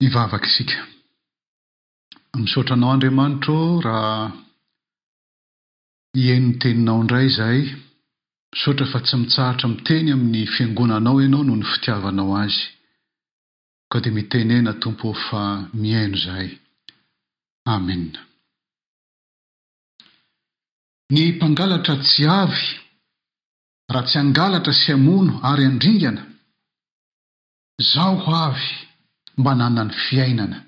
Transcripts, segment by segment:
Hivavaka isika. Misaotra Anao Andriamanitra ô raha hihaino ny Teninao indray izahay. Misaotra fa tsy mitsahatra miteny amin'ny Fiangonanao Ianao noho ny fitiavanao azy. Koa dia mitenena Tompo ô fa mihaino izahay. Amena. Ny mpangalatra tsy avy raha tsy hangalatra sy hamono ary handringana. Zaho ho avy mba hanana ny fiainana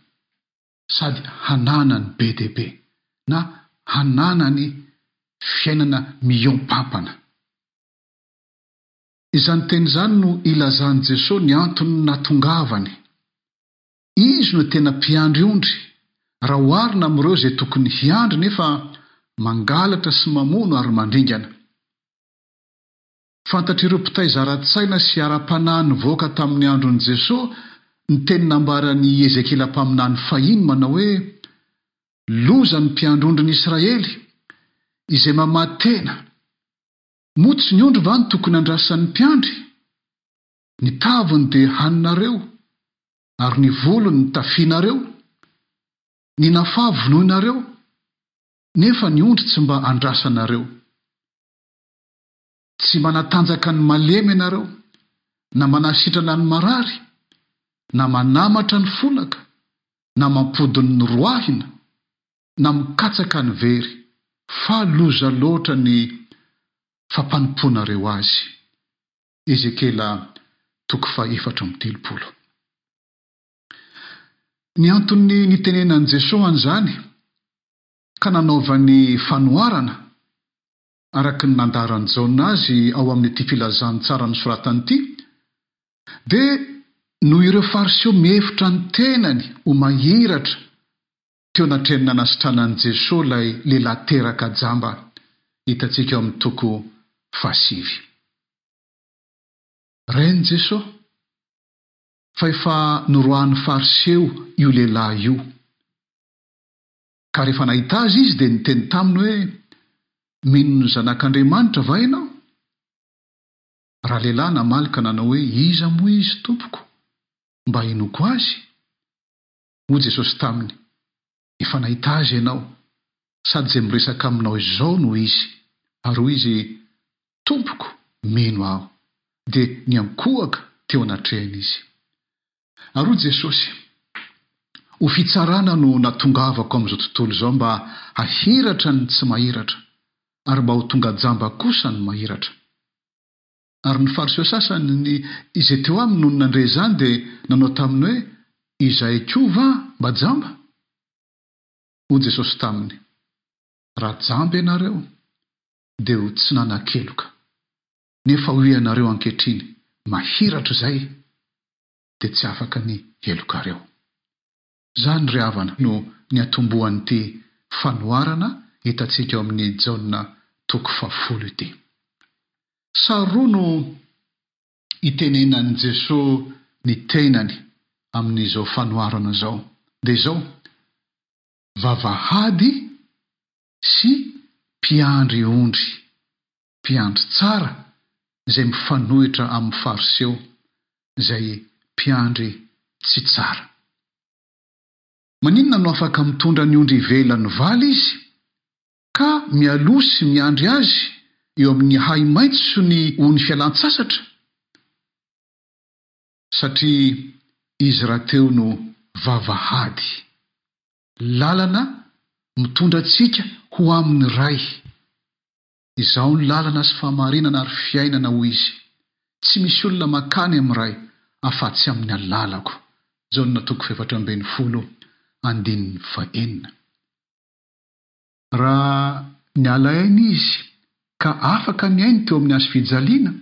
sady hanana ny be dia be na hanana ny fiainana mihoam-pampana. Izany teny izany no ilazan'i Jesoa ny antony nahatongavany. Izy no tena mpiandry ondry raha oharina amin'ireo izay tokony hiandry nefa mangalatra sy mamono ary mandringana. Fantatr'ireo mpitaiza ara-tsaina sy ara-panahy nivoaka tamin'ny andron'i Jesoa ny teny nambaran'i Ezekiela mpaminany fahiny manao hoe, Loza ny mpiandrondron'i Israely, izay mamaha tena! Moa tsy ny ondry va no tokony handrasan'ny mpiandry? Ny taviny dia haninareo, ary ny volony no tafianareo. Ny nafà vonoinareo, nefa ny ondry tsy mba andrasanareo. Tsy manatanjaka ny malemy ianareo, na manasitrana ny marary, na manamatra ny folaka, na mampodiny ny roahina, na mikatsaka ny very, fa loza loatra ny fampanompoanareo azy. Ezekiela toko fahefatra amby telopolo. Ny antony nitenenan'i Jesoa an'izany ka nanaovany fanoharana Araka ny nandaharan'i Jaona azy ao amin'ity filazany tsara nosoratany ity, dia noho ireo Fariseo mihevitra ny tenany ho mahiratra teo anatrehan'ny nanasitranan'i Jesosy ilay lehilahy teraka jamba, hitantsika ao amin'ny toko fahasivy. Ren'i Jesosy fa efa noroahan'ny Fariseo io lehilahy io. Ka rehefa nahita azy izy dia niteny taminy hoe, Mino ny Zanak'Andriamanitra va ianao? Ralehilahy namaly ka nanao hoe, Iza moa izy, Tompoko, mba hinoako azy? Hoy Jesosy taminy, Efa nahita azy ianao, sady izay miresaka aminao izao no izy. Ary hoy izy, Tompoko, mino aho. Dia niankohoka teo anatrehany izy. Ary hoy Jesosy, Ho fitsarana no natongavako amin'izao tontolo izao mba hahiratra ny tsy mahiratra, ary mba ho tonga jamba kosa ny mahiratra. Ary ny Fariseo sasany, ny izay teo aminy nony nandre izany dia nanao taminy hoe, Izahay koa va mba jamba? Hoy Jesosy taminy, Raha jamba ianareo, dia ho tsy nanan-keloka. nefa hoy ianareo ankehitriny mahiratra izay dia tsy afaka ny helokareo. Izany ry havana no niatombohan'ity fanoharana hitantsika ao amin'ny Jaona toko fahafolo ity. Sary roa no itenenan'i Jesoa ny tenany amin'izao fanoharana izao, dia izao, vavahady sy mpiandry ondry mpiandry tsara izay mifanohitra amin'ny Fariseo izay mpiandry tsy tsara. Maninona no afaka mitondra ny ondry ivelan'ny vala izy ka mialoha sy miandry azy eo amin'ny hai-maitso ny ho ny fialan-tsasatra? Satria izy rahateo no vavahady, lalana mitondra antsika ho amin'ny Ray. Izaho ny lalana sy fahamarinana ary fiainana hoy Izy. Tsy misy olona makany amin'ny Ray afatsy amin'ny alalako. Jaona toko fahefatra ambin'ny folo andininy fahenina. Raha niala aina Izy ka afaka ny ainy teo amin'ny hazo fijaliana,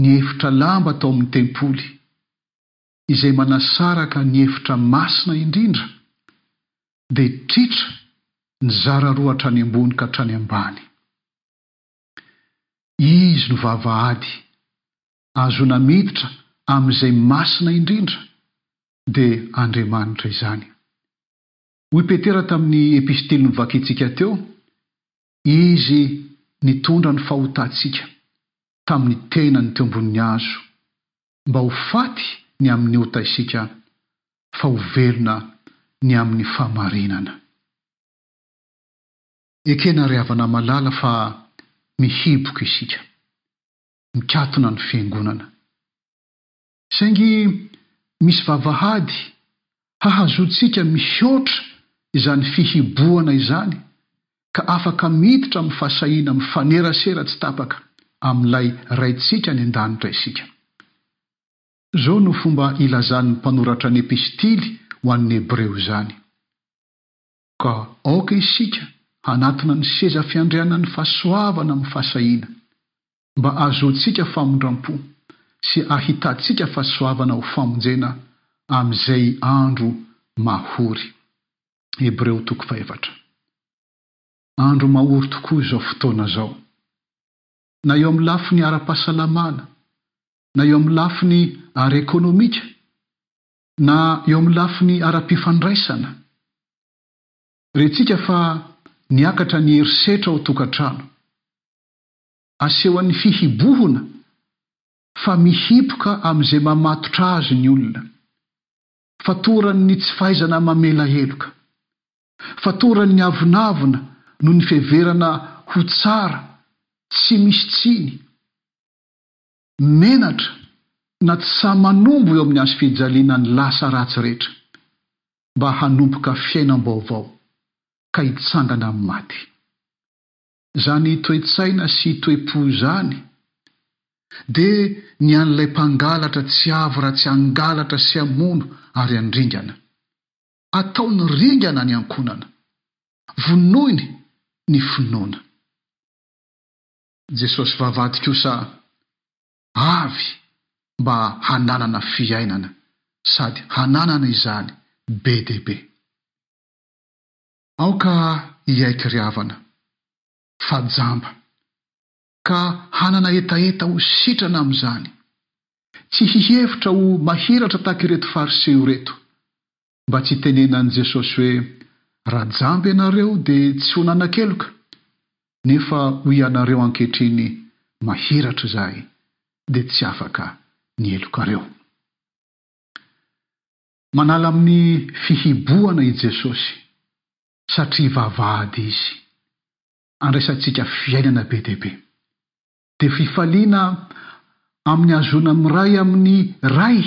ny efitra lamba tao amin'ny tempoly, izay manasaraka ny efitra masina indrindra dia tritra nizara roa hatrany ambony ka hatrany ambany. Izy no vavahady ahazoana miditra amin'izay masina indrindra dia Andriamanitra izany. Hoy Petera tamin'ny epistily novakintsika teo, Izy nitondra ny fahotantsika tamin'ny tenany teo ambonin'ny hazo mba ho faty ny amin'ny ota isika fa ho velona ny amin'ny fahamarinana. Ekena ry havana malala fa mihiboka isika, mikatona ny fiangonana. Saingy misy vavahady hahazoantsika mihoatra izany fihibohana izany ka afaka miditra amin'ny fahasahiana mifanerasera tsy tapaka amin'ilay Raintsika any An-danitra isika. Izao no fomba ilazan'ny mpanoratra ny Epistily ho an'ny Hebreo izany, Ka aoka isika hanatona ny seza fiandrianan'ny fahasoavana amin'ny fahasahiana, mba hahazoantsika famindram-po sy hahitantsika fahasoavana ho famonjena amin'izay andro mahory. Hebreo toko fahefatra. Andro mahory tokoa izao fotoana izao, na eo amin'ny lafiny ara-pahasalamana, na eo amin'ny lafiny ara-ekonomika, na eo amin'ny lafiny ara-pifandraisana. Rentsika fa niakatra ny herisetra ao an-tokantrano. Asehon'ny fihibohona fa mihiboka amin'izay mamatotra azy ny olona. Fatoran'ny tsy fahaizana mamela heloka. Fatoran'ny avonavona noho ny fiheverana ho tsara tsy misy tsiny, menatra na tsy sahy manombo eo amin'ny hazofijaliana ny lasa ratsy rehetra mba hanomboka fiainam-baovao ka hitsangana amin'ny maty. izany toe-tsaina sy toe-po izany, dia ny an'ilay mpangalatra tsy avy raha tsy hangalatra sy hamono ary handringana. Ataony ringana ny ankonana. Vonoiny ny finoana. Jesosy vavahady kosa avy mba hananana fiainana sady hananana izany be dia be. Aoka hiaiky ry havana, fa jamba, ka hanana hetaheta ho sitrana amin'izany, tsy hihevitra ho mahiratra tahaka ireto Fariseo ireto, mba tsy hitenenan'i Jesosy hoe, Raha jamba ianareo dia tsy ho nanan-keloka, nefa ho ianareo ankehitriny mahiratra izahay, dia tsy afaka ny helokareo. Manala amin'ny fihibohana i Jesosy satria vavahady izy. Andraisantsika fiainana be dia be. Dia fifaliana amin'ny hazoana miray amin'ny Ray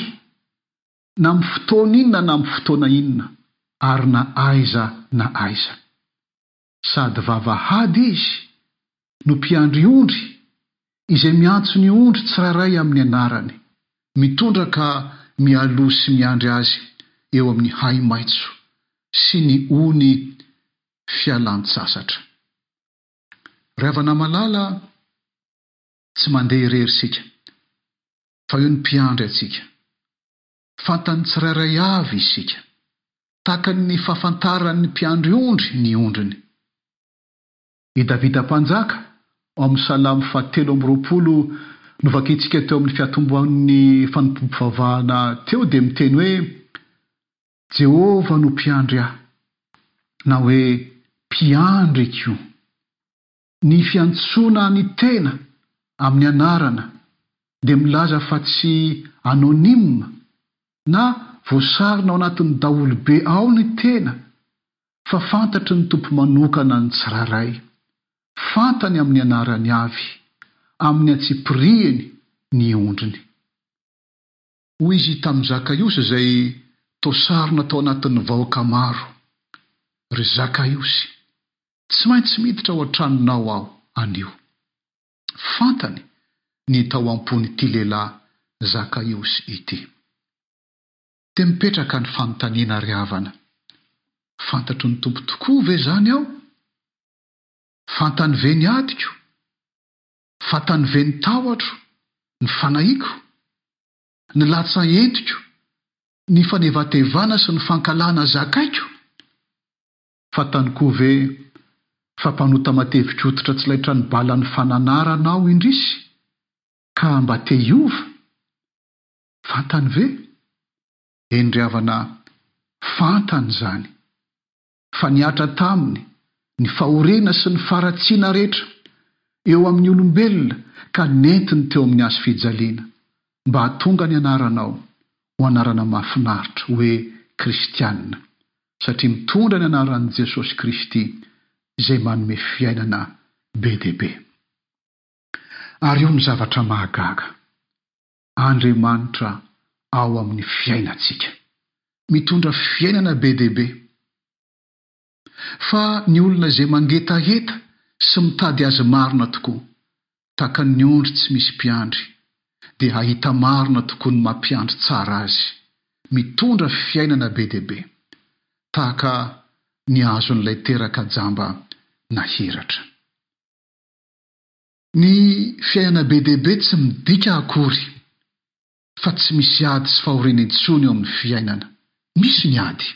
na amin'ny fotoana inona na amin'ny fotoana inona ary na aiza na aiza. sady vavahady izy no mpiandry ondry izay miantso ny ondry tsirairay amin'ny anarany, mitondra ka mialoha sy miandry azy eo amin'ny hai-maitso sy ny ony fialan-tsasatra. Ry havana malala a, tsy mandeha irery isika, fa eo ny mpiandry antsika. Fantan'ny tsirairay avy isika. Takany ny fahafantaran'ny mpiandry ondry ny ondriny. I Davida Mpanjaka, ao amin'ny Salamo fahatelo amby roapolo novakintsika teo amin'ny fiatombohan'ny fanompoam-pivavahana teo dia miteny hoe, Jehovah no mpiandry ahy, na hoe, Mpiandry koa. Ny fiantsoana ny tena amin'ny anarana dia milaza fa tsy anonyme na voasarona ao anatin'ny daholobe ao ny tena fa fantatry ny tompo manokana ny tsirairay. Fantany amin'ny anarany avy, amin'ny antsipirihiny ny ondriny. Hoy izy i tamin'i Zakaiosy izay toa sarona tao anatin'ny vahoaka maro, Ry Zakaiosy, tsy maintsy miditra ao an-tranonao aho anio. Fantany ny tao am-pon'ity lehilahy Zakaiosy ity. Dia mipetraka ny fanontaniana ry havana, Fantatry ny Tompo tokoa ve izany aho? Fantany ve ny adiko? Fa taniven'ny tahotro ny fanahiako, ny latsa-entiko, ny fanevatevana sy ny fankahalana zakaiko? Fa tany koa ve fa mpanota mateviko hoditra tsy laitra ny balan'ny fananarana aho indrisy ka mba te hiova? Fantany ve? Eny ry havana, fantany izany. fa nihatra taminy ny fahoriana sy ny faharatsiana rehetra eo amin'ny olombelona ka nentiny teo amin'ny hazo fijaliana mba hahatonga ny anaranao ho anarana mahafinaritra hoe kristiana satria mitondra ny anaran'i Jesosy Kristy izay manome fiainana be dia be. Ary io no zavatra mahagaga. Andriamanitra ao amin'ny fiainantsika. Mitondra fiainana be dia be. Fa ny olona izay mangetaheta sy mitady Azy marina tokoa, tahaka ny ondry tsy misy mpiandry, dia hahita marina tokoa ny mampiandry tsara azy, mitondra fiainana be dia be, tahaka ny azon'ilay teraka jamba nahiratra. Ny fiainana be dia be tsy midika akory fa tsy misy ady sy fahoriana intsony eo amin'ny fiainana. Misy ny ady.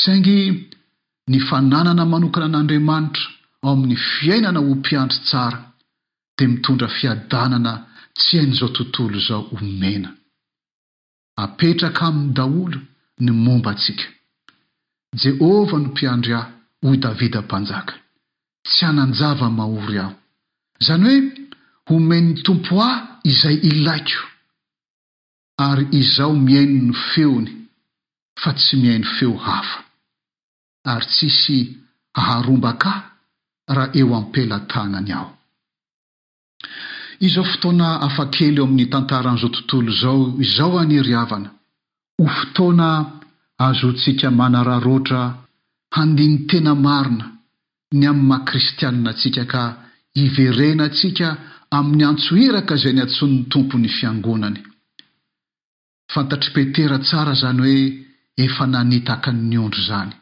Saingy ny fananana manokana an'Andriamanitra ao amin'ny fiainana ho mpiandry tsara dia mitondra fiadanana tsy hain'izao tontolo izao omena. Apetraka aminy daholo ny momba antsika. Jehovah no mpiandry ahy, hoy Davida Mpanjaka. Tsy hanan-java-mahory aho. Izany hoe homen'ny Tompo ahy izay ilaiko. Ary izaho mihaino ny feony fa tsy mihaino feo hafa. Ary tsy hisy haharombaka ahy raha eo am-pelatanany aho. Izao fotoana hafakely eo amin'ny tantaran'izao tontolo izao izao anie ry havana, ho fotoana hahazoantsika manararaotra handini-tena marina ny amin'ny maha kristianina antsika ka hiverenantsika amin'ny antso iraka izay niantsoan'ny Tompo ny Fiangonany. Fantatr'i Petera tsara izany hoe efa nanitaka ny ondry izany.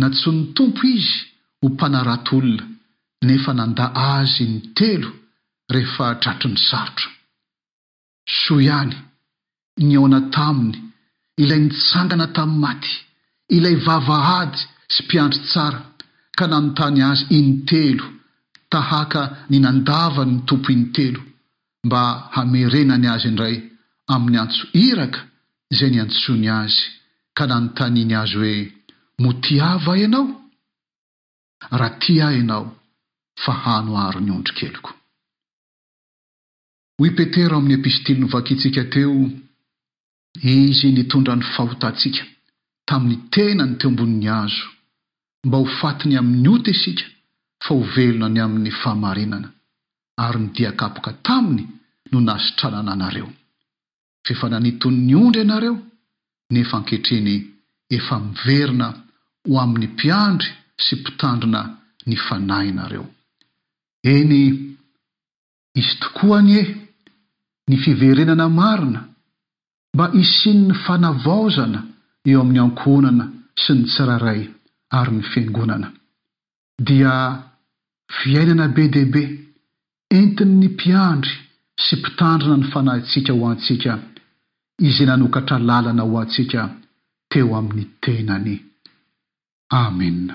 Nantsoin'ny Tompo izy ho mpanarato olona, nefa nandà Azy in-telo rehefa tratry ny sarotra. Soa ihany, nihaona taminy Ilay nitsangana tamin'ny maty, Ilay vavahady sy mpiandry tsara, ka nanontany Azy in-telo, tahaka ny nandavan'ny Tompo in-telo, mba hamerenany azy indray amin'ny antso iraka izay niantsoany azy ka nanontaniany azy hoe, Motia va ianao? Raha tia ahy ianao, fahano àry ny ondrikeliko. Hoy Petera ao amin'ny epistily novakintsika teo, Izy nitondra ny fahotantsika tamin'ny tenany teo ambonin'ny hazo, mba ho faty ny amin'ny ota isika fa ho velona ny amin'ny fahamarinana, ary ny dia kapoka taminy no nasitranana anareo. F'efa nanitony ny ondry ianareo, nefa ankehitriny efa miverina ho amin'ny mpiandry sy mpitandrina ny fanahinareo. Eny, Izy tokoa anie ny fiverenana marina mba hisian'ny fanavaozana eo amin'ny ankohonana sy ny tsirairay ary ny Fiangonana. Dia fiainana be dia be entin'ny mpiandry sy mpitandrina ny fanahintsika ho antsika Izay nanokatra lalana ho antsika teo amin'ny tenany. Amena.